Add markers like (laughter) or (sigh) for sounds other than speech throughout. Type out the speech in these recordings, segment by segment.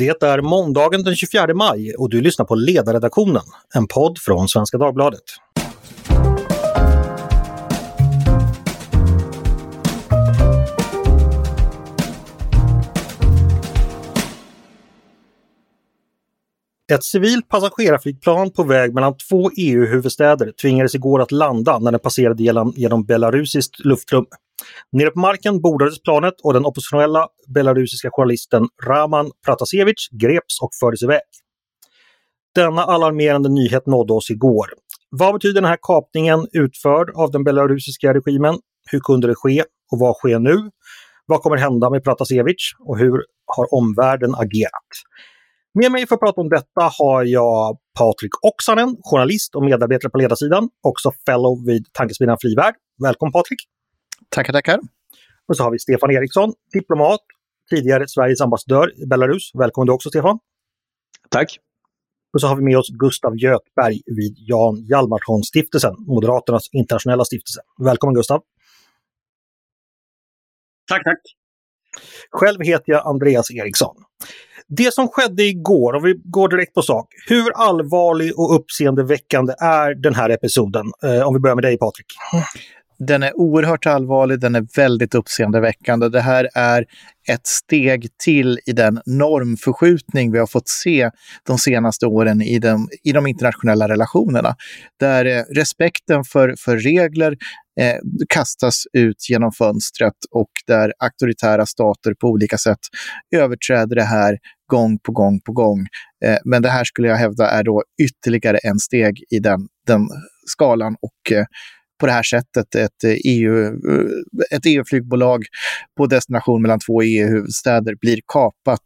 Det är måndagen den 24 maj och du lyssnar på Ledarredaktionen, en podd från Svenska Dagbladet. Ett civilt passagerarflygplan på väg mellan två EU-huvudstäder tvingades igår att landa när den passerade genom, genom belarusiskt luftrum. Nere på marken bordades planet och den oppositionella belarusiska journalisten Raman Pratasevich greps och fördes iväg. Denna alarmerande nyhet nådde oss igår. Vad betyder den här kapningen utförd av den belarusiska regimen? Hur kunde det ske och vad sker nu? Vad kommer hända med Pratasevich och hur har omvärlden agerat? Med mig för att prata om detta har jag Patrik Oksanen, journalist och medarbetare på ledarsidan, också fellow vid Tankesmedjan Frivärd. Välkommen Patrik! Tackar, tackar! Och så har vi Stefan Eriksson, diplomat, tidigare Sveriges ambassadör i Belarus. Välkommen du också Stefan! Tack! Och så har vi med oss Gustav Göthberg vid Jan Hjalmarsson-stiftelsen, Moderaternas internationella stiftelse. Välkommen Gustav! Tack, tack! Själv heter jag Andreas Eriksson. Det som skedde igår, om vi går direkt på sak. Hur allvarlig och uppseendeväckande är den här episoden? Eh, om vi börjar med dig Patrik. Den är oerhört allvarlig, den är väldigt uppseendeväckande. Det här är ett steg till i den normförskjutning vi har fått se de senaste åren i de, i de internationella relationerna. Där eh, respekten för, för regler eh, kastas ut genom fönstret och där auktoritära stater på olika sätt överträder det här gång på gång på gång. Eh, men det här skulle jag hävda är då ytterligare en steg i den, den skalan och eh, på det här sättet ett, eh, EU, eh, ett EU-flygbolag på destination mellan två EU-huvudstäder blir kapat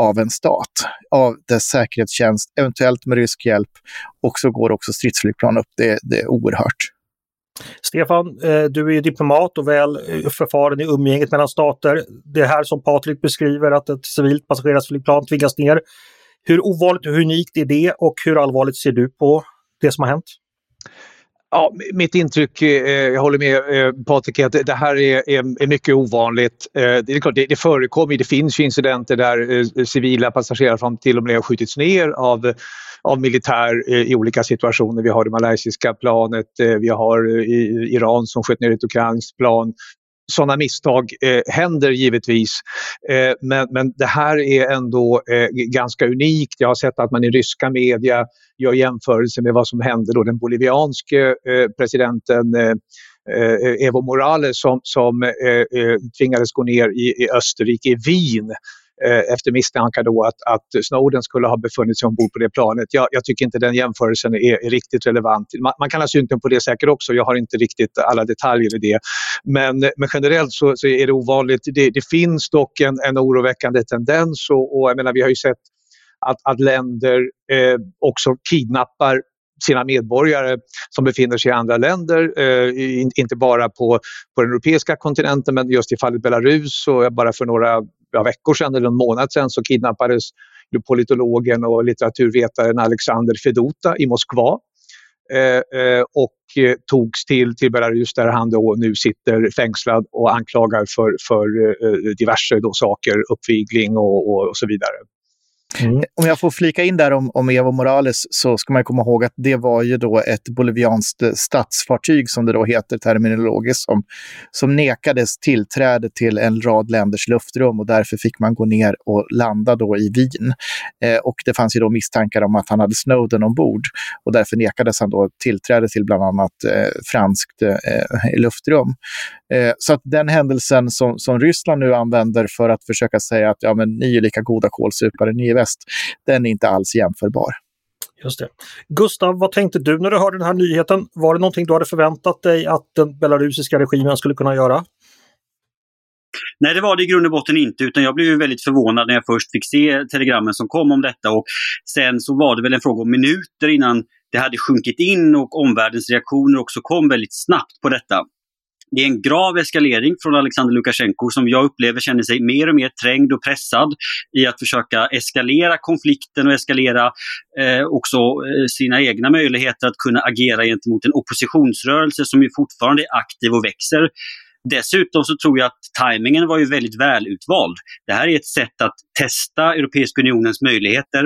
av en stat, av dess säkerhetstjänst, eventuellt med rysk hjälp. Och så går också stridsflygplan upp. Det, det är oerhört. Stefan, eh, du är ju diplomat och väl förfaren i umgänget mellan stater. Det här som Patrik beskriver, att ett civilt passagerarflygplan tvingas ner. Hur ovanligt och unikt är det och hur allvarligt ser du på det som har hänt? Ja, mitt intryck, eh, jag håller med eh, Patrik, att det här är, är, är mycket ovanligt. Eh, det är klart, det, det förekommer, det finns ju incidenter där eh, civila passagerare till och med har skjutits ner av, av militär eh, i olika situationer. Vi har det malaysiska planet, eh, vi har Iran som sköt ner ett ukrainskt plan sådana misstag eh, händer givetvis. Eh, men, men det här är ändå eh, ganska unikt. Jag har sett att man i ryska media gör jämförelser med vad som hände då den bolivianske eh, presidenten eh, eh Evo Morales som, som eh, eh, tvingades gå ner i, i Österrike, i Wien Eh, efter misstankar då att, att Snowden skulle ha befunnit sig ombord på det planet. Jag, jag tycker inte den jämförelsen är, är riktigt relevant. Man, man, kan ha synpunkter på det säkert också, jag har inte riktigt alla detaljer i det. Men, men generellt så, så är det ovanligt. Det, det finns dock en, en oroväckande tendens och, och jag menar, vi har ju sett att, att länder eh, också kidnappar sina medborgare som befinner sig i andra länder, eh, inte bara på, på den europeiska kontinenten men just i fallet Belarus och bara för några ja, veckor sedan eller en månad sedan så kidnappades politologen och litteraturvetaren Alexander Fedota i Moskva eh, eh och eh, togs till, till Belarus där han då nu sitter fängslad och anklagad för, för eh, eh, diverse då saker, uppvigling och, och, och så vidare. Mm. Eh, om jag får flika in där om, om Evo Morales så ska man komma ihåg att det var ju då ett bolivianskt eh, statsfartyg som det då heter terminologiskt som, som nekades tillträde till en rad länders luftrum och därför fick man gå ner och landa då i Wien. Eh, och det fanns ju då misstankar om att han hade Snowden ombord och därför nekades han då tillträde till bland annat eh, franskt eh, eh luftrum. Eh, så att den händelsen som, som Ryssland nu använder för att försöka säga att ja, men ni är lika goda kålsupare, ni är väst, den är inte alls jämförbar. Just det. Gustav, vad tänkte du när du hörde den här nyheten? Var det någonting du hade förväntat dig att den belarusiska regimen skulle kunna göra? Nej, det var det i grund och botten inte, utan jag blev väldigt förvånad när jag först fick se telegrammen som kom om detta och sen så var det väl en fråga om minuter innan det hade sjunkit in och omvärldens reaktioner också kom väldigt snabbt på detta. Det är en grav eskalering från Alexander Lukasjenko som jag upplever känner sig mer och mer trängd och pressad i att försöka eskalera konflikten och eskalera eh, också eh, sina egna möjligheter att kunna agera gentemot en oppositionsrörelse som ju fortfarande är aktiv och växer. Dessutom så tror jag att tajmingen var ju väldigt välutvald. Det här är ett sätt att testa Europeiska unionens möjligheter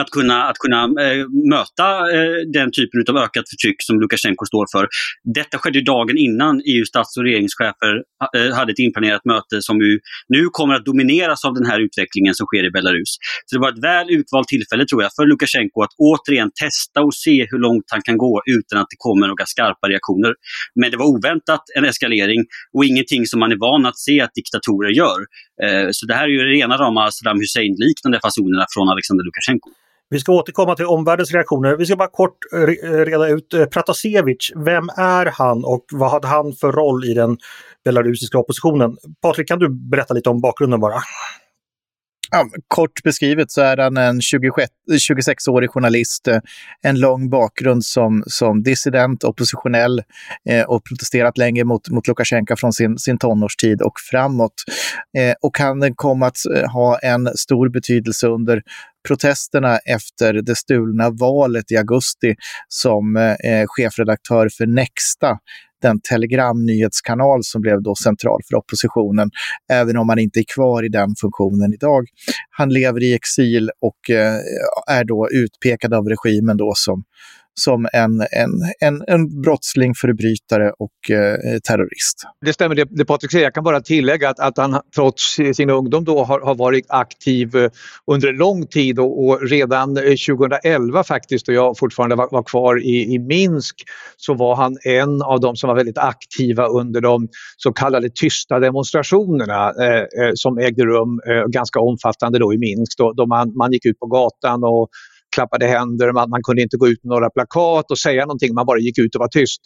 att kunna, att kunna eh, möta eh, den typen av ökat förtryck som Lukasjenko står för. Detta skedde dagen innan EUs stats och regeringschefer eh, hade ett inplanerat möte som ju nu kommer att domineras av den här utvecklingen som sker i Belarus. Så det var ett väl utvalt tillfälle tror jag för Lukasjenko att återigen testa och se hur långt han kan gå utan att det kommer några skarpa reaktioner. Men det var oväntat en eskalering och ingenting som man är van att se att diktatorer gör. Eh, så det här är ju rena rama Saddam Hussein-liknande fasonerna från Alexander Lukasjenko. Vi ska återkomma till omvärldens reaktioner. Vi ska bara kort eh, eh, reda ut eh, Pratasevich. Vem är han och vad hade han för roll i den belarusiska oppositionen? Patrik, kan du berätta lite om bakgrunden bara? Ja, kort beskrivet så är han en 26-årig journalist, eh, en lång bakgrund som, som dissident, oppositionell eh, och protesterat länge mot, mot Lukasjenko från sin, sin tonårstid och framåt. Eh, och han kom att eh, ha en stor betydelse under protesterna efter det stulna valet i augusti som eh, eh chefredaktör för Nexta den telegramnyhetskanal som blev då central för oppositionen, även om han inte är kvar i den funktionen idag. Han lever i exil och eh, är då utpekad av regimen då som som en, en, en, en brottsling, förbrytare och eh, terrorist. Det stämmer det, det Patrik säger. Jag kan bara tillägga att, att han trots sin ungdom då har, har varit aktiv eh, under lång tid och, och, redan eh, 2011 faktiskt, då jag fortfarande var, var kvar i, i, Minsk, så var han en av de som var väldigt aktiva under de så kallade tysta demonstrationerna eh som ägde rum eh, ganska omfattande då i Minsk. Då, då man, man gick ut på gatan och klappade händer, man, man kunde inte gå ut med några plakat och säga någonting, man bara gick ut och var tyst.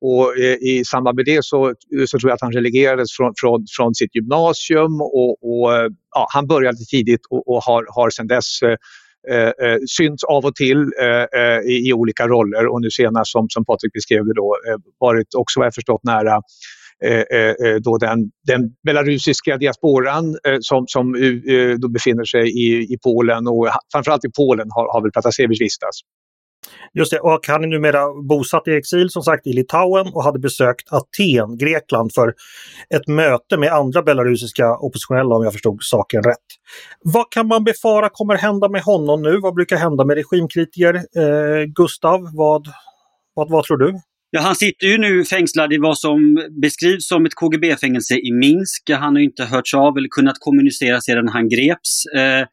Och eh, i samband med det så, så tror jag att han relegerades från, från, från sitt gymnasium och, och eh, ja, han började tidigt och, och har, har sedan dess eh, eh, eh synts av och till eh, eh, i, i, olika roller och nu senast som, som Patrik beskrev det då eh, varit också vad jag förstått nära Eh, eh, eh, då den, den belarusiska diasporan som, som då befinner sig i, i Polen och framförallt i Polen har, har väl Pratasevich vistats. Just det, och han är numera bosatt i exil som sagt i Litauen och hade besökt Aten, Grekland för ett möte med andra belarusiska oppositionella om jag förstod saken rätt. Vad kan man befara kommer hända med honom nu? Vad brukar hända med regimkritiker? Eh, Gustav, vad, vad, vad tror du? Ja, han sitter ju nu fängslad i vad som beskrivs som ett KGB-fängelse i Minsk. Han har inte hörts av eller kunnat kommunicera sedan han greps. Eh,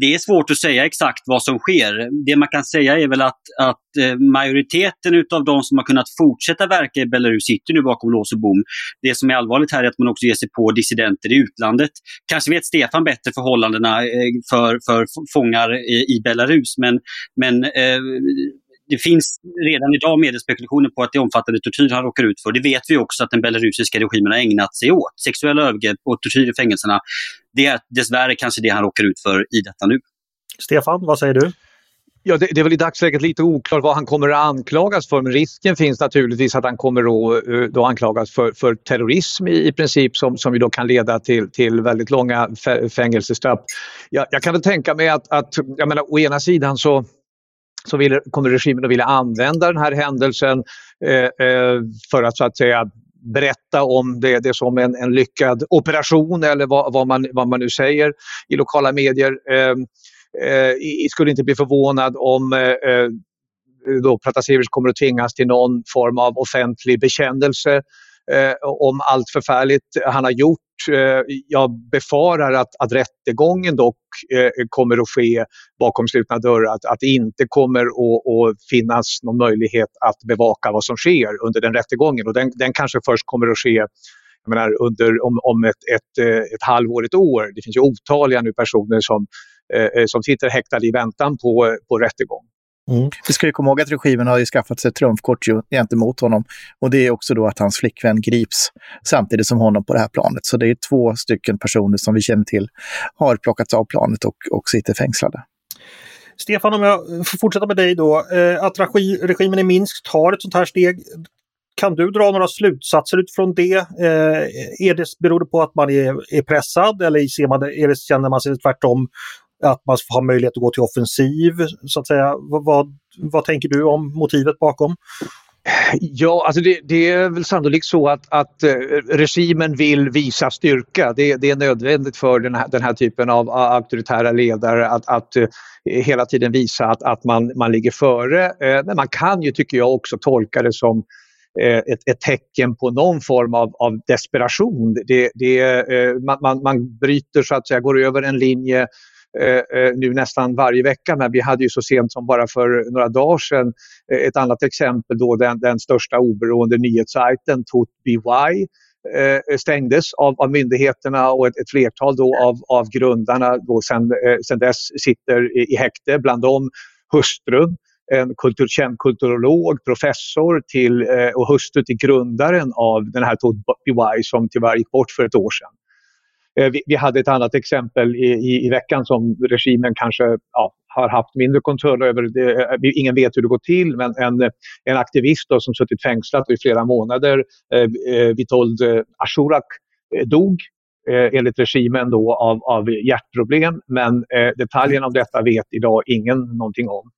det är svårt att säga exakt vad som sker. Det man kan säga är väl att, att eh, majoriteten av de som har kunnat fortsätta verka i Belarus sitter nu bakom lås och bom. Det som är allvarligt här är att man också ger sig på dissidenter i utlandet. Kanske vet Stefan bättre förhållandena eh, för, för fångar i, i Belarus, men, men eh, det finns redan idag mediespekulationer på att det omfattande tortyr han råkar ut för. Det vet vi också att den belarusiska regimen har ägnat sig åt. Sexuella övergrepp och tortyr i fängelserna. Det är dessvärre kanske det han råkar ut för i detta nu. Stefan, vad säger du? Ja, det, det, är väl i dagsläget lite oklart vad han kommer att anklagas för men risken finns naturligtvis att han kommer att eh, då anklagas för, för terrorism i, i princip som, som ju då kan leda till, till väldigt långa fängelsestraff. Jag, jag kan väl tänka mig att, att jag menar, å ena sidan så så vill, kommer regimen att vilja använda den här händelsen eh, eh, för att så att säga berätta om det, det som en, en lyckad operation eller vad, vad, man, vad man nu säger i lokala medier. Ehm, eh, eh, skulle inte bli förvånad om eh, eh då Pratasevich kommer att tvingas till någon form av offentlig bekännelse Eh, om allt förfärligt han har gjort eh, jag befarar att, att rättegången dock eh, kommer att ske bakom slutna dörrar. Att, att det inte kommer att, att, finnas någon möjlighet att bevaka vad som sker under den rättegången. Och den, den kanske först kommer att ske jag menar, under, om, om ett, ett, eh, ett halvår, ett år. Det finns ju otaliga nu personer som, eh, som sitter häktade i väntan på, på rättegång. Mm. Vi ska ju komma ihåg att regimen har ju skaffat sig ett trumfkort gentemot honom. Och det är också då att hans flickvän grips samtidigt som honom på det här planet. Så det är två stycken personer som vi känner till har plockats av planet och, och sitter fängslade. Stefan, om jag får fortsätta med dig då. Eh, att regimen i Minsk tar ett sånt här steg. Kan du dra några slutsatser utifrån det? Eh, är det beror det på att man är, är pressad eller ser man det, är det, känner man sig tvärtom att man har möjlighet att gå till offensiv, så att säga. Vad, vad, vad tänker du om motivet bakom? Ja, alltså det, det, är väl sannolikt så att, att eh, regimen vill visa styrka. Det, det, är nödvändigt för den här, den här typen av auktoritära ledare att, att eh, hela tiden visa att, att man, man ligger före. Eh, men man kan ju, tycker jag, också tolka det som ett, ett, tecken på någon form av, av desperation. Det, det, man, man, man bryter, så att säga, går över en linje Eh, eh, nu nästan varje vecka. Men vi hade ju så sent som bara för några dagar sedan eh, ett annat exempel då den, den största oberoende nyhetssajten TOTBY stängdes av, av myndigheterna och ett, ett flertal då av, av grundarna då sen, sen dess sitter i, i häkte. Bland dem hustrun en kultur, känd kulturolog, professor till, och hustru till grundaren av den här TOTBY som tyvärr gick bort för ett år sedan. Eh, vi, vi, hade ett annat exempel i, i, i veckan som regimen kanske ja, har haft mindre kontroll över. Det, eh, ingen vet hur det går till men en, en aktivist då, som suttit fängslad i flera månader, eh, eh Vitold eh, Ashurak, eh, dog eh, enligt regimen då av, av hjärtproblem. Men eh, detaljerna om detta vet idag ingen någonting om.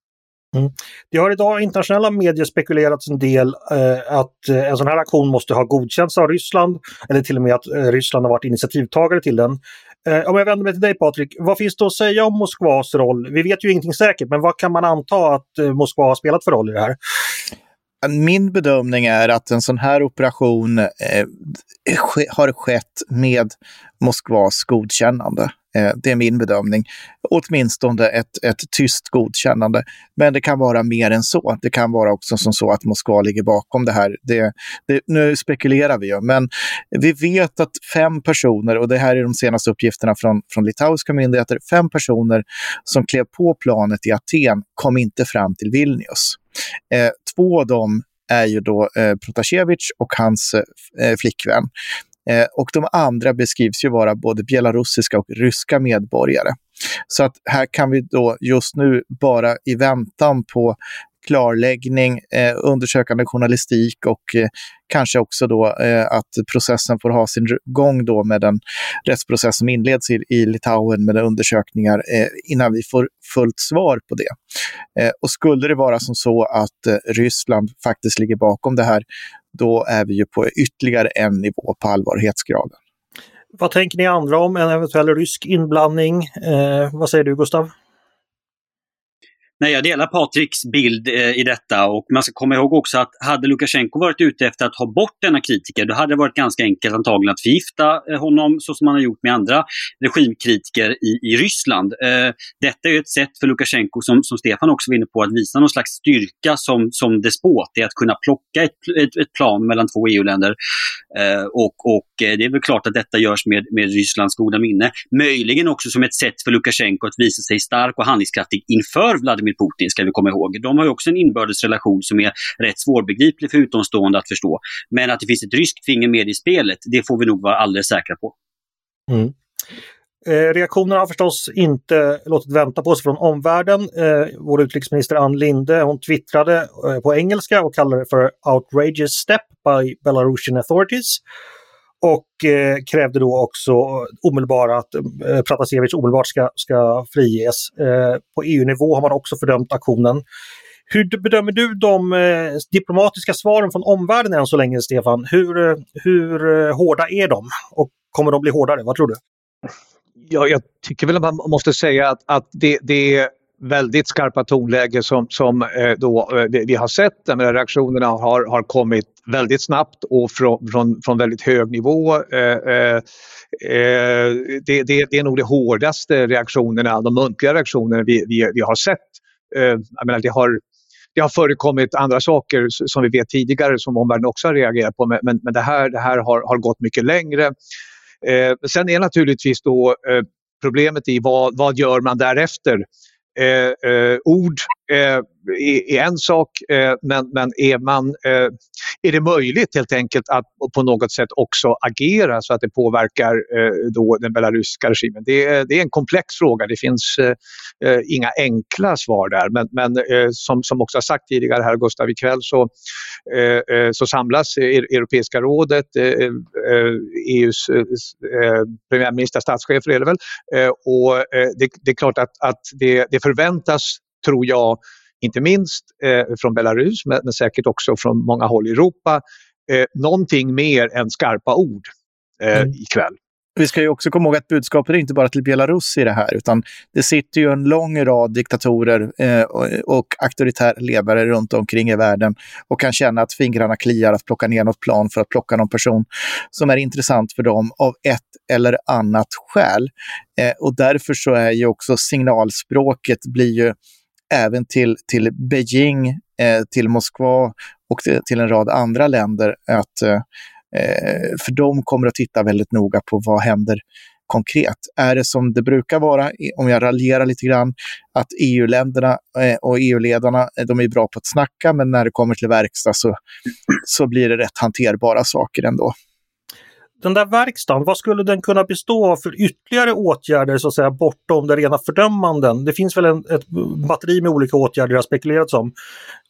Mm. Det har idag i internationella medier spekulerats en del eh, att eh, en sån här aktion måste ha godkänts av Ryssland eller till och med att eh, Ryssland har varit initiativtagare till den. Eh, om jag vänder mig till dig Patrik, vad finns det att säga om Moskvas roll? Vi vet ju ingenting säkert, men vad kan man anta att eh, Moskva har spelat för roll i det här? Min bedömning är att en sån här operation eh, har skett med Moskvas godkännande. Eh, det är min bedömning. Åtminstone ett, ett tyst godkännande. Men det kan vara mer än så. Det kan vara också som så att Moskva ligger bakom det här. Det, det, nu spekulerar vi ju, men vi vet att fem personer, och det här är de senaste uppgifterna från, från litauiska myndigheter, fem personer som klev på planet i Aten kom inte fram till Vilnius. Eh, två av dem är ju då eh, Protasevich och hans eh, flickvän. Eh, och de andra beskrivs ju vara både belarusiska och ryska medborgare. Så att här kan vi då just nu bara i väntan på klarläggning, eh, undersökande journalistik och eh, kanske också då eh, att processen får ha sin gång då med den rättsprocess som inleds i, i Litauen med undersökningar eh, innan vi får fullt svar på det. Eh, och skulle det vara som så att eh, Ryssland faktiskt ligger bakom det här, då är vi ju på ytterligare en nivå på allvarlighetsgraden. Vad tänker ni andra om en eventuell rysk inblandning? Eh, vad säger du Gustav? Nej, jag delar Patriks bild eh, i detta och man ska komma ihåg också att hade Lukasjenko varit ute efter att ha bort denna kritiker, då hade det varit ganska enkelt antagligen att förgifta eh, honom så som man har gjort med andra regimkritiker i, i Ryssland. Eh, detta är ett sätt för Lukasjenko, som, som Stefan också var inne på, att visa någon slags styrka som, som despot. Det är att kunna plocka ett, ett, ett plan mellan två EU-länder. Eh, och, och eh, det är väl klart att detta görs med, med Rysslands goda minne. Möjligen också som ett sätt för Lukasjenko att visa sig stark och handlingskraftig inför Vladimir Vladimir Putin ska vi komma ihåg. De har ju också en inbördes relation som är rätt svårbegriplig för utomstående att förstå. Men att det finns ett ryskt finger med i spelet, det får vi nog vara alldeles säkra på. Mm. Eh, reaktionerna har förstås inte låtit vänta på sig från omvärlden. Eh, vår utrikesminister Ann Linde hon twittrade eh, på engelska och kallade det för “outrageous step by Belarusian authorities” och eh, krävde då också omedelbart att eh, Pratasevich omedelbart ska, ska friges. Eh, på EU-nivå har man också fördömt aktionen. Hur bedömer du de eh, diplomatiska svaren från omvärlden än så länge, Stefan? Hur, eh, hur eh, hårda är de? Och kommer de bli hårdare? Vad tror du? Ja, jag tycker väl att man måste säga att, att det, det väldigt skarpa tonläge som, som eh, då, eh, vi har sett. Men reaktionerna har, har kommit väldigt snabbt och från, från, från väldigt hög nivå. Eh, det, det, det är nog de hårdaste reaktionerna, de muntliga reaktionerna vi, vi, vi har sett. Jag menar, det har det har förekommit andra saker som vi vet tidigare som omvärlden också har reagerat på men, men det här, det här har, har gått mycket längre. Eh, sen är naturligtvis då eh, problemet i vad, vad gör man därefter? Eh, eh, ord. Eh, är, en sak, eh, men, men är, man, eh, är det möjligt helt enkelt att på något sätt också agera så att det påverkar då den belarusiska regimen? Det, är, det är en komplex fråga, det finns inga enkla svar där. Men, men som, som också har sagt tidigare här Gustav ikväll så, så samlas Europeiska rådet, e EUs premiärminister, statschefer är det väl, och det, det är klart att, att det, det förväntas tror jag, inte minst eh, från Belarus men, men, säkert också från många håll i Europa, eh, någonting mer än skarpa ord eh, mm. ikväll. Vi ska ju också komma ihåg att budskapet är inte bara till Belarus i det här, utan det sitter ju en lång rad diktatorer eh, och auktoritära ledare runt omkring i världen och kan känna att fingrarna kliar att plocka ner något plan för att plocka någon person som är intressant för dem av ett eller annat skäl. Eh, och därför så är ju också signalspråket blir ju även till, till Beijing, eh, till Moskva och till, till, en rad andra länder att eh, eh, för de kommer att titta väldigt noga på vad händer konkret. Är det som det brukar vara, om jag raljerar lite grann, att EU-länderna eh, och EU-ledarna, eh, de är bra på att snacka, men när det kommer till verkstad så, så blir det rätt hanterbara saker ändå den där verkstaden, vad skulle den kunna bestå av för ytterligare åtgärder så att säga bortom det rena fördömanden? Det finns väl en, ett batteri med olika åtgärder det spekulerats om.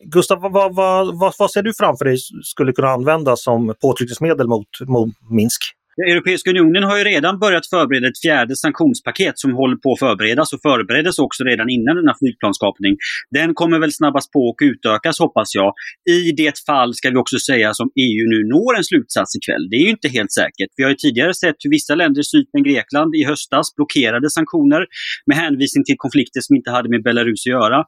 Gustav, vad, vad, vad, vad ser du framför dig skulle kunna användas som påtryckningsmedel mot, mot Minsk? Europeiska unionen har ju redan börjat förbereda ett fjärde sanktionspaket som håller på att förberedas och förbereddes också redan innan denna flygplanskapning. Den kommer väl snabbas på och utökas hoppas jag. I det fall, ska vi också säga, som EU nu når en slutsats ikväll. Det är ju inte helt säkert. Vi har ju tidigare sett hur vissa länder, Cypern, Grekland, i höstas blockerade sanktioner med hänvisning till konflikter som inte hade med Belarus att göra.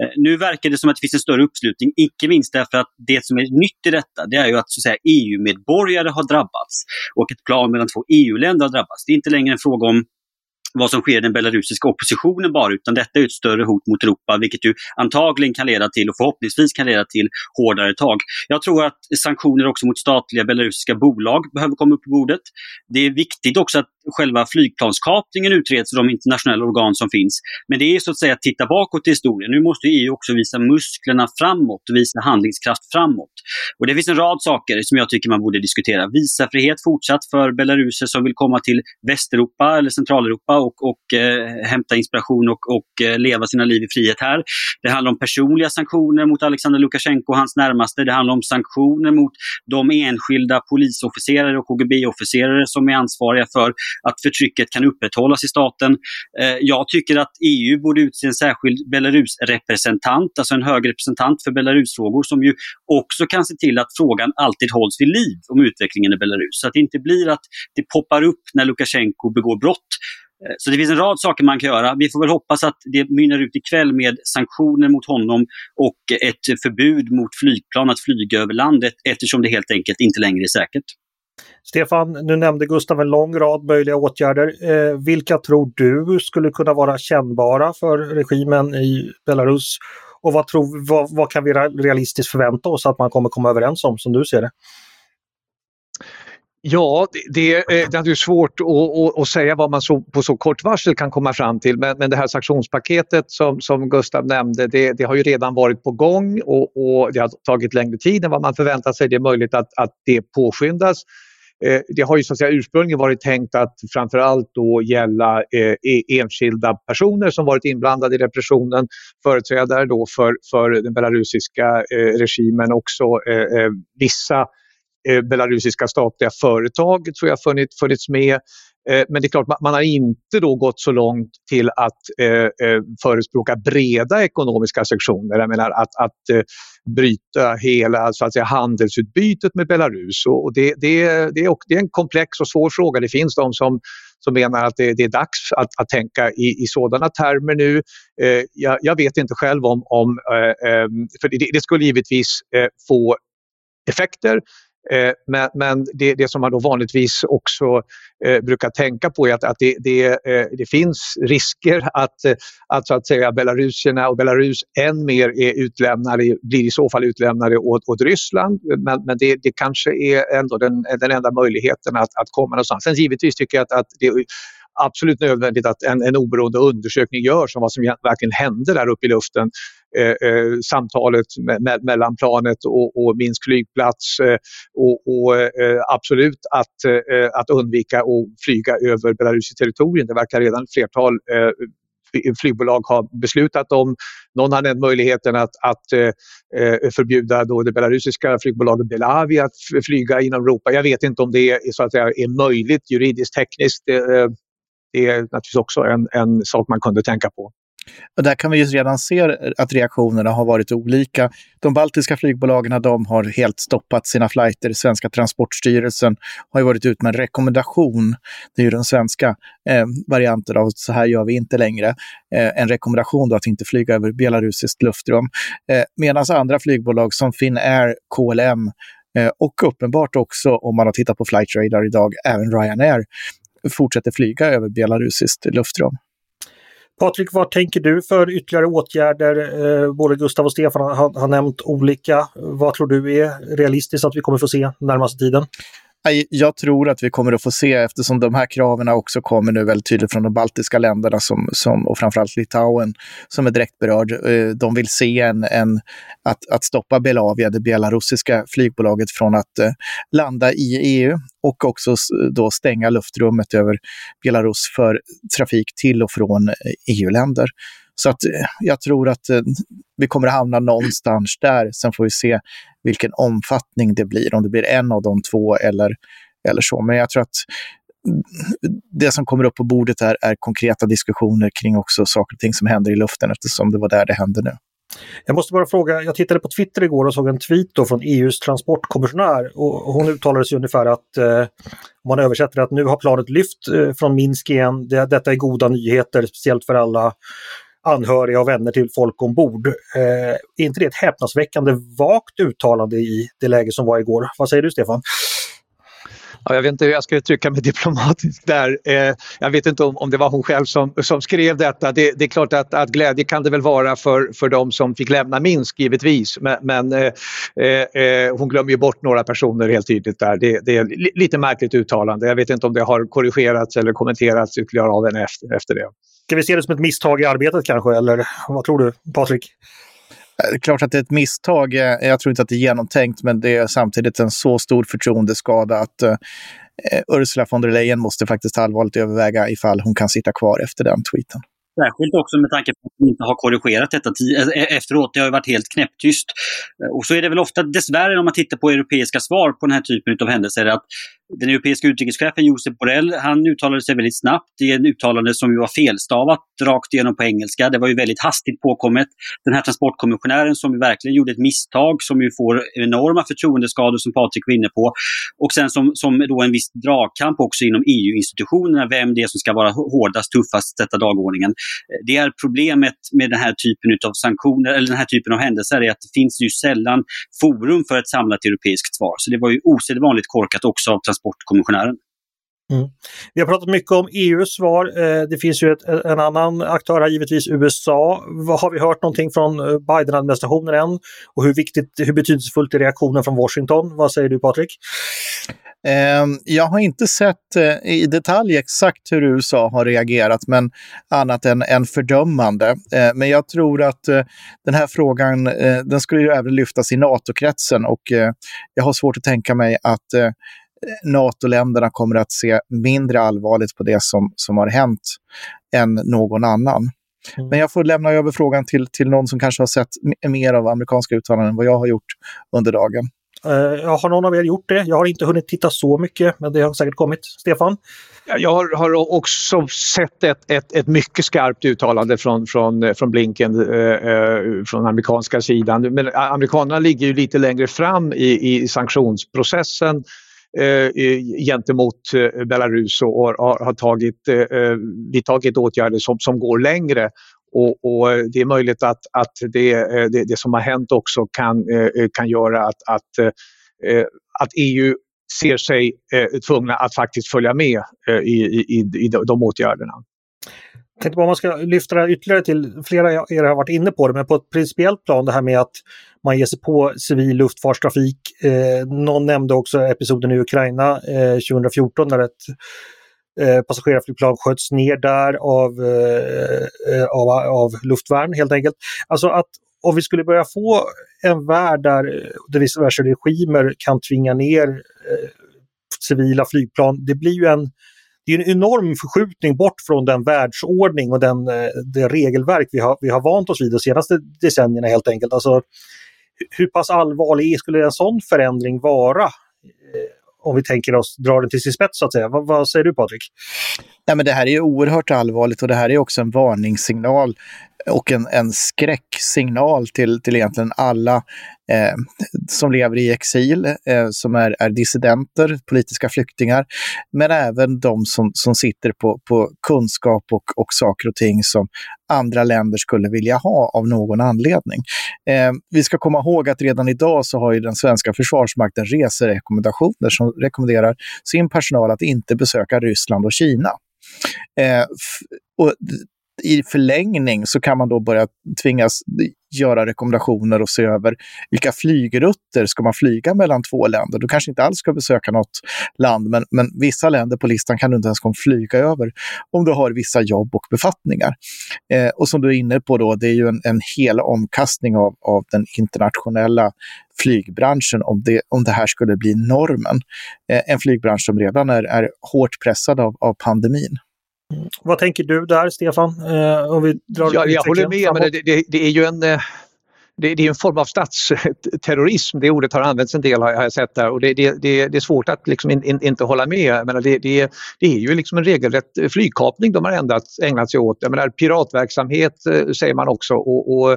Eh, nu verkar det som att det finns en större uppslutning, icke minst därför att det som är nytt i detta, det är ju att, så att säga, EU-medborgare har drabbats och ett plan mellan två EU-länder har drabbats. Det är inte längre en fråga om vad som sker i den belarusiska oppositionen bara, utan detta är ett större hot mot Europa, vilket ju antagligen kan leda till och förhoppningsvis kan leda till hårdare tag. Jag tror att sanktioner också mot statliga belarusiska bolag behöver komma upp på bordet. Det är viktigt också att själva flygplanskapningen utreds i de internationella organ som finns. Men det är så att säga att titta bakåt i historien. Nu måste EU också visa musklerna framåt och visa handlingskraft framåt. Och det finns en rad saker som jag tycker man borde diskutera. Visafrihet fortsatt för belaruser som vill komma till Västeuropa eller Centraleuropa och, och eh, hämta inspiration och, och eh, leva sina liv i frihet här. Det handlar om personliga sanktioner mot Alexander Lukasjenko och hans närmaste. Det handlar om sanktioner mot de enskilda polisofficerare och KGB-officerare som är ansvariga för att förtrycket kan upprätthållas i staten. Eh, jag tycker att EU borde utse en särskild Belarus-representant, alltså en hög representant för Belarusfrågor som ju också kan se till att frågan alltid hålls vid liv om utvecklingen i Belarus. Så att det inte blir att det poppar upp när Lukasjenko begår brott eh, så det finns en rad saker man kan göra. Vi får väl hoppas att det mynnar ut ikväll med sanktioner mot honom och ett förbud mot flygplan att flyga över landet eftersom det helt enkelt inte längre är säkert. Stefan, nu nämnde Gustav en lång rad möjliga åtgärder. Eh, vilka tror du skulle kunna vara kännbara för regimen i Belarus? Och vad, tror, vad, vad kan vi realistiskt förvänta oss att man kommer komma överens om, som du ser det? Ja, det, är, det eh, är svårt att, att, säga vad man så, på så kort varsel kan komma fram till men, men det här sanktionspaketet som, som Gustav nämnde det, det har ju redan varit på gång och, och, det har tagit längre tid än vad man förväntat sig. Det är möjligt att, att det påskyndas. Eh, det har ju så att säga ursprungligen varit tänkt att framförallt då gälla eh, e-, enskilda personer som varit inblandade i repressionen, företrädare då för, för den belarusiska eh, regimen, också eh, eh vissa Eh, belarusiska statliga företag tror jag funnits, funnits med. Eh, men det är klart, man har inte då gått så långt till att eh, eh förespråka breda ekonomiska sanktioner. Jag menar att, att eh, bryta hela så att säga, handelsutbytet med Belarus. Och det, det, det, är, det är en komplex och svår fråga. Det finns de som, som menar att det, det är dags att, att tänka i, i sådana termer nu. Eh, jag, jag, vet inte själv om... om för det, det skulle givetvis få effekter Eh, men, men det, det, som man då vanligtvis också eh, brukar tänka på är att, att det, det, eh, det, finns risker att, eh, att, så att säga, belarusierna och Belarus än mer är utlämnade, blir i så fall utlämnade åt, åt Ryssland. Men, men det, det kanske är ändå den, den enda möjligheten att, att komma någonstans. Sen givetvis tycker jag att, att det absolut nödvändigt att en, en oberoende undersökning görs om vad som verkligen hände där uppe i luften. Eh, eh, samtalet me mellan planet och, och Minsk flygplats eh, och, och eh, absolut att, eh, att undvika att flyga över belarusiskt territorium. Det verkar redan ett flertal eh, flygbolag har beslutat om. Någon har nämnt möjligheten att, att eh, eh förbjuda då det belarusiska flygbolaget Belavi att flyga inom Europa. Jag vet inte om det är, så att säga, är möjligt juridiskt tekniskt. Det, det är naturligtvis också en, en sak man kunde tänka på. Och där kan vi ju redan se att reaktionerna har varit olika. De baltiska flygbolagen de har helt stoppat sina flighter. Svenska Transportstyrelsen har ju varit ut med en rekommendation. Det är ju den svenska eh, varianten av så här gör vi inte längre. Eh, en rekommendation då att inte flyga över belarusiskt luftrum. Eh, Medan andra flygbolag som Finnair, KLM eh, och uppenbart också, om man har tittat på Flight Radar idag, även Ryanair fortsätter flyga över belarusiskt luftrum. Patrik, vad tänker du för ytterligare åtgärder? Eh, både Gustav och Stefan har, har nämnt olika. Vad tror du är realistiskt att vi kommer få se närmaste tiden? Jag tror att vi kommer att få se, eftersom de här kraven också kommer nu väldigt tydligt från de baltiska länderna som, som, och framförallt Litauen som är direkt berörd. Eh, de vill se en, en, att, att stoppa Belavia, det belarusiska flygbolaget, från att eh, landa i EU och också då stänga luftrummet över Belarus för trafik till och från eh, e EU-länder. Så att eh, jag tror att eh, vi kommer att hamna någonstans där. Sen får vi se vilken omfattning det blir, om det blir en av de två eller, eller så. Men jag tror att mm, det som kommer upp på bordet är, är konkreta diskussioner kring också saker och ting som händer i luften eftersom det var där det hände nu. Jag måste bara fråga, jag tittade på Twitter igår och såg en tweet då från EUs transportkommissionär och hon uttalade sig ungefär att, eh, om man översätter det, att nu har planet lyft eh, från Minsk igen, det, detta är goda nyheter, speciellt för alla anhöriga och vänner till folk ombord. Eh, är inte det ett häpnadsväckande vagt uttalande i det läge som var igår? Vad säger du Stefan? Ja, jag vet inte hur jag ska uttrycka mig (laughs) diplomatiskt där. Eh, jag vet inte om, om det var hon själv som, som skrev detta. Det, det är klart att, att glädje kan det väl vara för, för de som fick lämna Minsk givetvis. Men, men eh, eh, eh hon glömmer ju bort några personer helt tydligt där. Det, det är lite märkligt uttalande. Jag vet inte om det har korrigerats eller kommenterats ytterligare av henne efter, efter det. Ska vi se det som ett misstag i arbetet kanske, eller vad tror du, Patrik? Det är klart att det är ett misstag. Jag tror inte att det är genomtänkt, men det är samtidigt en så stor förtroendeskada att uh, Ursula von der Leyen måste faktiskt allvarligt överväga ifall hon kan sitta kvar efter den tweeten. Särskilt också med tanke på att de inte har korrigerat detta eh, efteråt. Det har ju varit helt knäpptyst. Och så är det väl ofta dessvärre om man tittar på europeiska svar på den här typen av händelser att den europeiska utrikeschefen Josep Borrell, han uttalade sig väldigt snabbt i en uttalande som ju var felstavat rakt igenom på engelska. Det var ju väldigt hastigt påkommet. Den här transportkommissionären som verkligen gjorde ett misstag som ju får enorma förtroendeskador som Patrik var inne på. Och sen som, som då en viss dragkamp också inom EU-institutionerna, vem det är som ska vara hårdast, tuffast, sätta dagordningen. Det är problemet med den här typen av sanktioner, eller den här typen av händelser, är att det finns ju sällan forum för ett samlat europeiskt svar. Så det var ju osedvanligt korkat också av transportkommissionären. Mm. Vi har pratat mycket om EUs svar. Eh, det finns ju ett, en annan aktör här, givetvis USA. Har vi hört någonting från eh, Biden-administrationen än? Och hur, viktigt, hur betydelsefullt är reaktionen från Washington? Vad säger du Patrik? Ehm, jag har inte sett eh, i detalj exakt hur USA har reagerat, men annat än, än fördömande. Men jag tror att den här frågan, den skulle ju även lyftas i NATO-kretsen och jag har svårt att tänka mig att NATO-länderna kommer att se mindre allvarligt på det som, som har hänt än någon annan. Mm. Men jag får lämna över frågan till, till någon som kanske har sett mer av amerikanska uttalanden än vad jag har gjort under dagen. Uh, har någon av er gjort det? Jag har inte hunnit titta så mycket, men det har säkert kommit. Stefan? Jag har, har också sett ett, ett, ett, mycket skarpt uttalande från, från, från Blinken uh, från amerikanska sidan. Men amerikanerna ligger ju lite längre fram i, i sanktionsprocessen Eh, gentemot eh, Belarus och har, har tagit, eh, eh vidtagit åtgärder som, som går längre. Och, och, det är möjligt att, att det, eh, det, det, som har hänt också kan, kan göra att, att, att EU ser sig tvungna att faktiskt följa med i, i, i de åtgärderna. Tänkte bara om man ska lyfta det här ytterligare till, flera av er har varit inne på det, men på ett principiellt plan det här med att man ger sig på civil luftfartstrafik. Eh, någon nämnde också episoden i Ukraina eh, 2014 när ett eh, passagerarflygplan sköts ner där av, eh, eh, av, av luftvärn helt enkelt. Alltså att om vi skulle börja få en värld där, eh, där diverse regimer kan tvinga ner eh, civila flygplan, det blir ju en det är en enorm förskjutning bort från den världsordning och den, eh, det regelverk vi har, vi har vant oss vid de senaste decennierna helt enkelt. Alltså, hur pass allvarlig skulle en sån förändring vara? Eh, om vi tänker oss, dra den till sin spets så att säga. Vad, vad säger du Patrik? Nej, men det här är oerhört allvarligt och det här är också en varningssignal och en, en skräcksignal till, till egentligen alla eh, som lever i exil, eh, som är, är dissidenter, politiska flyktingar, men även de som, som sitter på, på kunskap och, och saker och ting som andra länder skulle vilja ha av någon anledning. Eh, vi ska komma ihåg att redan idag så har ju den svenska försvarsmakten reserekommendationer som rekommenderar sin personal att inte besöka Ryssland och Kina. Eh, och i förlängning så kan man då börja tvingas göra rekommendationer och se över vilka flygrutter ska man flyga mellan två länder. Du kanske inte alls ska besöka något land, men, men vissa länder på listan kan du inte ens flyga över om du har vissa jobb och befattningar. Eh, och som du är inne på då, det är ju en, en hel omkastning av, av den internationella flygbranschen om det, om det här skulle bli normen. Eh, en flygbransch som redan är, är hårt pressad av, av pandemin. Vad tänker du där, Stefan? Eh, om vi drar ja, jag håller med, men det, det, det, är ju en, eh, det, det, är en form av statsterrorism. Det ordet har använts en del har jag sett där och det, det, det, är svårt att liksom in, in, inte hålla med. Men det, det, det är ju liksom en regelrätt flygkapning de har ändrat, ägnat sig åt. Jag menar, piratverksamhet eh, säger man också och, och Eh,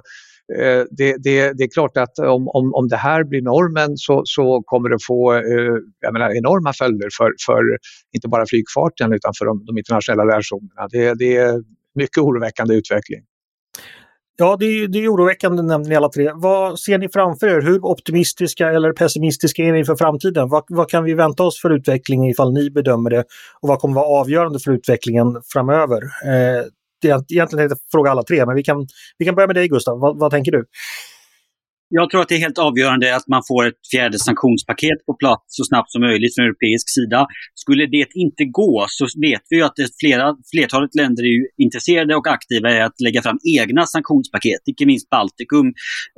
Eh, det, det, det, är klart att om, om, om det här blir normen så, så kommer det få eh, jag menar, enorma följder för, för inte bara flygfarten utan för de, de internationella relationerna. Det, det är mycket oroväckande utveckling. Ja, det är, det är oroväckande nämner ni alla tre. Vad ser ni framför er? Hur optimistiska eller pessimistiska är ni inför framtiden? Vad, vad kan vi vänta oss för utveckling ifall ni bedömer det? Och vad kommer vara avgörande för utvecklingen framöver? Eh, egentligen tänkte jag fråga alla tre, men vi kan, vi kan börja med dig Gustav. Vad, vad tänker du? Jag tror att det är helt avgörande att man får ett fjärde sanktionspaket på plats så snabbt som möjligt från europeisk sida. Skulle det inte gå så vet vi ju att flera, flertalet länder är intresserade och aktiva i att lägga fram egna sanktionspaket. Inte minst Baltikum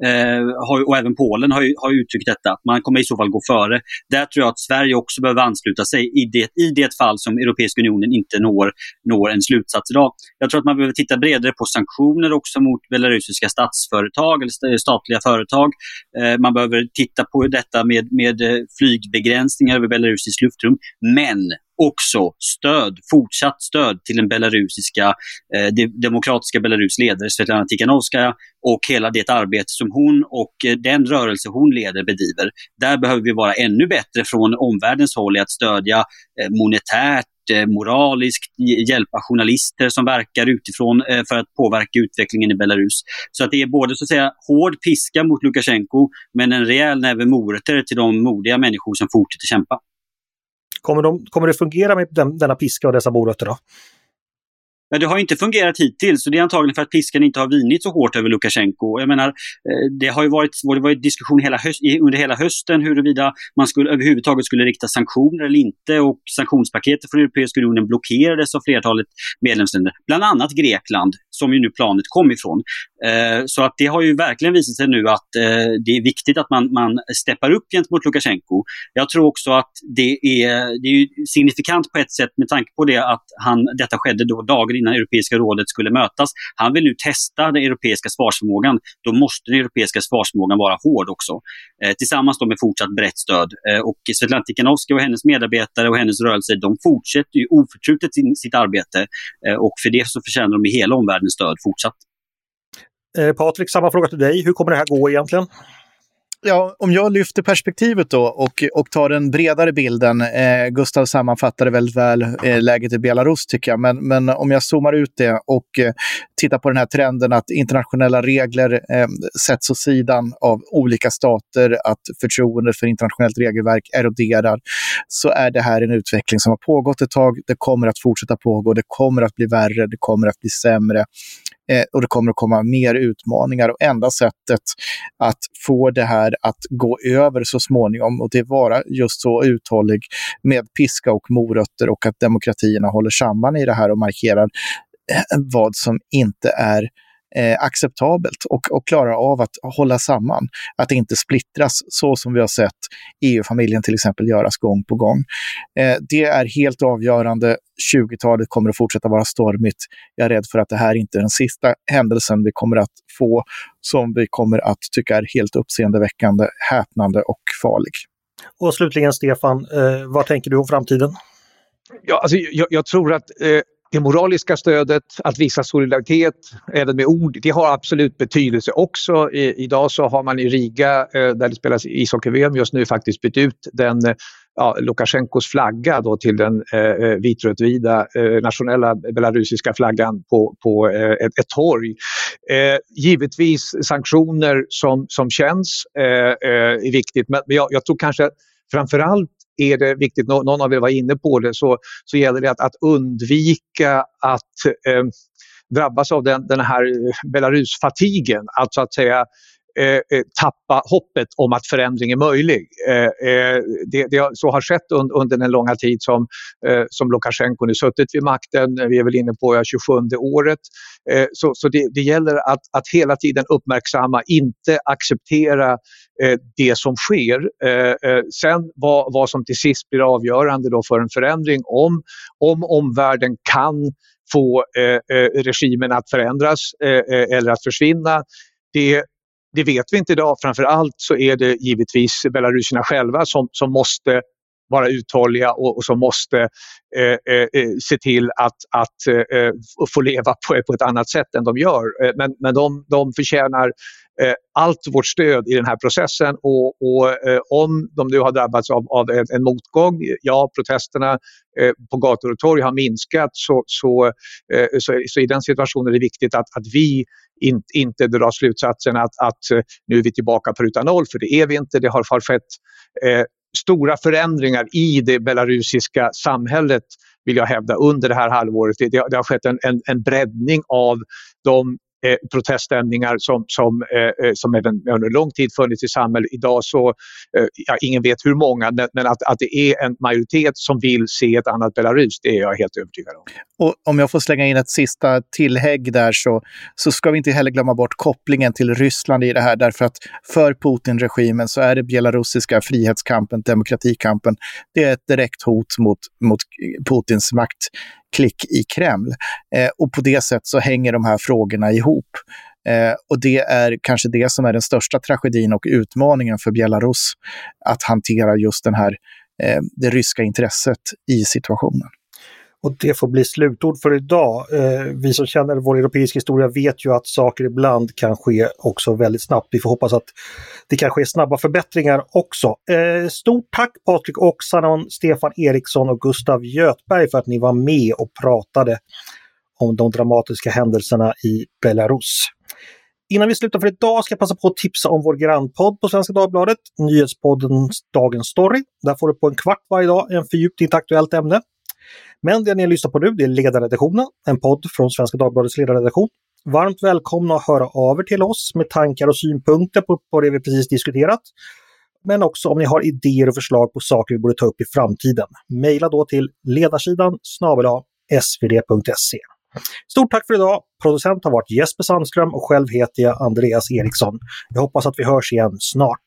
eh, har, och även Polen har, har uttryckt detta. Man kommer i så fall gå före. Där tror jag att Sverige också behöver ansluta sig i det, i det fall som Europeiska unionen inte når, når en slutsats idag. Jag tror att man behöver titta bredare på sanktioner också mot belarusiska statsföretag eller statliga företag slag. Eh, man behöver titta på detta med, med eh, flygbegränsningar över belarusiskt luftrum. Men också stöd, fortsatt stöd till den belarusiska, eh, demokratiska Belarus ledare Svetlana Tikhanovskaja och hela det arbete som hon och eh, den rörelse hon leder bedriver. Där behöver vi vara ännu bättre från omvärldens håll i att stödja eh, monetärt, Eh, moraliskt, hjälpa journalister som verkar utifrån eh, för att påverka utvecklingen i Belarus. Så att det är både så att säga hård piska mot Lukasjenko men en rejäl näve morötter till de modiga människor som fortsätter kämpa. Kommer, de, kommer det fungera med den, denna piska och dessa morötter då? Men det har inte fungerat hittills och det är antagligen för att piskan inte har vinit så hårt över Lukasjenko. Jag menar, eh, det har ju varit, det varit diskussion hela höst, under hela hösten huruvida man skulle, överhuvudtaget skulle rikta sanktioner eller inte och sanktionspaketet från Europeiska unionen blockerades av flertalet medlemsländer. Bland annat Grekland som ju nu planet kom ifrån. Eh, så att det har ju verkligen visat sig nu att eh, det är viktigt att man, man steppar upp gentemot Lukasjenko. Jag tror också att det är, det är signifikant på ett sätt med tanke på det att han, detta skedde då dagar innan Europeiska rådet skulle mötas. Han vill nu testa den europeiska svarsförmågan. Då måste den europeiska svarsförmågan vara hård också. Eh, tillsammans då med fortsatt brett stöd. Eh, och Svetlana Tikhanovskaja och hennes medarbetare och hennes rörelse, de fortsätter ju oförtrutet sin, sitt arbete. Eh, och för det så förtjänar de i hela omvärldens stöd fortsatt. Eh, Patrik, samma fråga till dig. Hur kommer det här gå egentligen? Ja, om jag lyfter perspektivet då och, och tar den bredare bilden. Eh, Gustav sammanfattade väldigt väl eh, läget i Belarus tycker jag. Men, men om jag zoomar ut det och eh, tittar på den här trenden att internationella regler eh, sätts åt sidan av olika stater, att förtroendet för internationellt regelverk eroderar, så är det här en utveckling som har pågått ett tag. Det kommer att fortsätta pågå. Det kommer att bli värre. Det kommer att bli sämre. Eh, och det kommer att komma mer utmaningar. Och enda sättet att få det här att gå över så småningom och det vara just så uthållig med piska och morötter och att demokratierna håller samman i det här och markerar eh, vad som inte är eh, acceptabelt och, och klarar av att hålla samman. Att inte splittras så som vi har sett EU-familjen till exempel göras gång på gång. Eh, det är helt avgörande. 20-talet kommer att fortsätta vara stormigt. Jag är rädd för att det här inte är den sista händelsen vi kommer att få som vi kommer att tycka är helt uppseendeväckande, häpnande och farlig. Och slutligen Stefan, eh, vad tänker du om framtiden? Ja, alltså, jag, jag tror att eh, det moraliska stödet, att visa solidaritet även med ord, det har absolut betydelse också. I, idag så har man i Riga, eh, där det spelas ishockey-VM just nu, faktiskt bytt ut den eh, ja, Lukasjenkos flagga då till den eh, eh vitrödvida eh, nationella belarusiska flaggan på, på eh, ett, ett torg. Eh, givetvis sanktioner som, som känns eh, eh är viktigt men jag, jag tror kanske framförallt är det viktigt, någon av er var inne på det, så, så gäller det att, att undvika att eh, drabbas av den, den här eh, Belarus-fatigen. Alltså att säga Eh, eh, tappa hoppet om att förändring är möjlig. Eh, eh det, det, så har skett un, under den långa tid som, eh, som Lukasjenko nu suttit vid makten. Eh, vi är väl inne på ja, 27 året. Eh, så så det, det gäller att, att hela tiden uppmärksamma, inte acceptera det som sker. sen vad, vad som till sist blir avgörande då för en förändring, om, om omvärlden kan få regimen att förändras eller att försvinna, det det vet vi inte idag. Framför allt så är det givetvis belarusierna själva som, som måste vara uthålliga och, och som måste eh, eh, eh se till att, att eh, eh få leva på, på ett annat sätt än de gör. Eh, men, men de, de förtjänar eh, allt vårt stöd i den här processen och, och eh, om de nu har drabbats av, av en, en motgång, ja protesterna på gator och torg har minskat så, så, så, så, i den situationen är det viktigt att, att vi in, inte dra slutsatsen att, att nu är vi tillbaka på ruta noll, för det är vi inte. Det har, skett stora förändringar i det belarusiska samhället vill jag hävda under det här halvåret. Det, det har skett en, en, en breddning av de eh, proteststämningar som, som, eh, eh, som även under lång tid funnits i samhället. Idag så, eh, ja, ingen vet hur många, men att, att det är en majoritet som vill se ett annat Belarus, det är jag helt övertygad om. Och om jag får slänga in ett sista tillägg där så, så ska vi inte heller glömma bort kopplingen till Ryssland i det här, därför att för Putin-regimen så är det belarusiska frihetskampen, demokratikampen, det är ett direkt hot mot, mot Putins makt klick i Kreml. Eh, och på det sättet så hänger de här frågorna ihop. Eh, och det är kanske det som är den största tragedin och utmaningen för Belarus, att hantera just den här, eh, det ryska intresset i situationen. Och det får bli slutord för idag. Eh, vi som känner vår europeiska historia vet ju att saker ibland kan ske också väldigt snabbt. Vi får hoppas att det kan ske snabba förbättringar också. Eh, stort tack Patrik Oksanen, Stefan Eriksson och Gustav Götberg för att ni var med och pratade om de dramatiska händelserna i Belarus. Innan vi slutar för idag ska jag passa på att tipsa om vår grannpodd på Svenska Dagbladet, nyhetspodden Dagens Story. Där får du på en kvart varje dag en fördjupning i ett aktuellt ämne. Men det ni lyssnar på nu det är Ledarredaktionen, en podd från Svenska Dagbladets ledarredaktion. Varmt välkomna att höra av er till oss med tankar och synpunkter på, på det vi precis diskuterat. Men också om ni har idéer och förslag på saker vi borde ta upp i framtiden. Mejla då till ledarsidan snabel svd.se. Stort tack för idag! Producent har varit Jesper Sandström och själv heter jag Andreas Eriksson. Jag hoppas att vi hörs igen snart.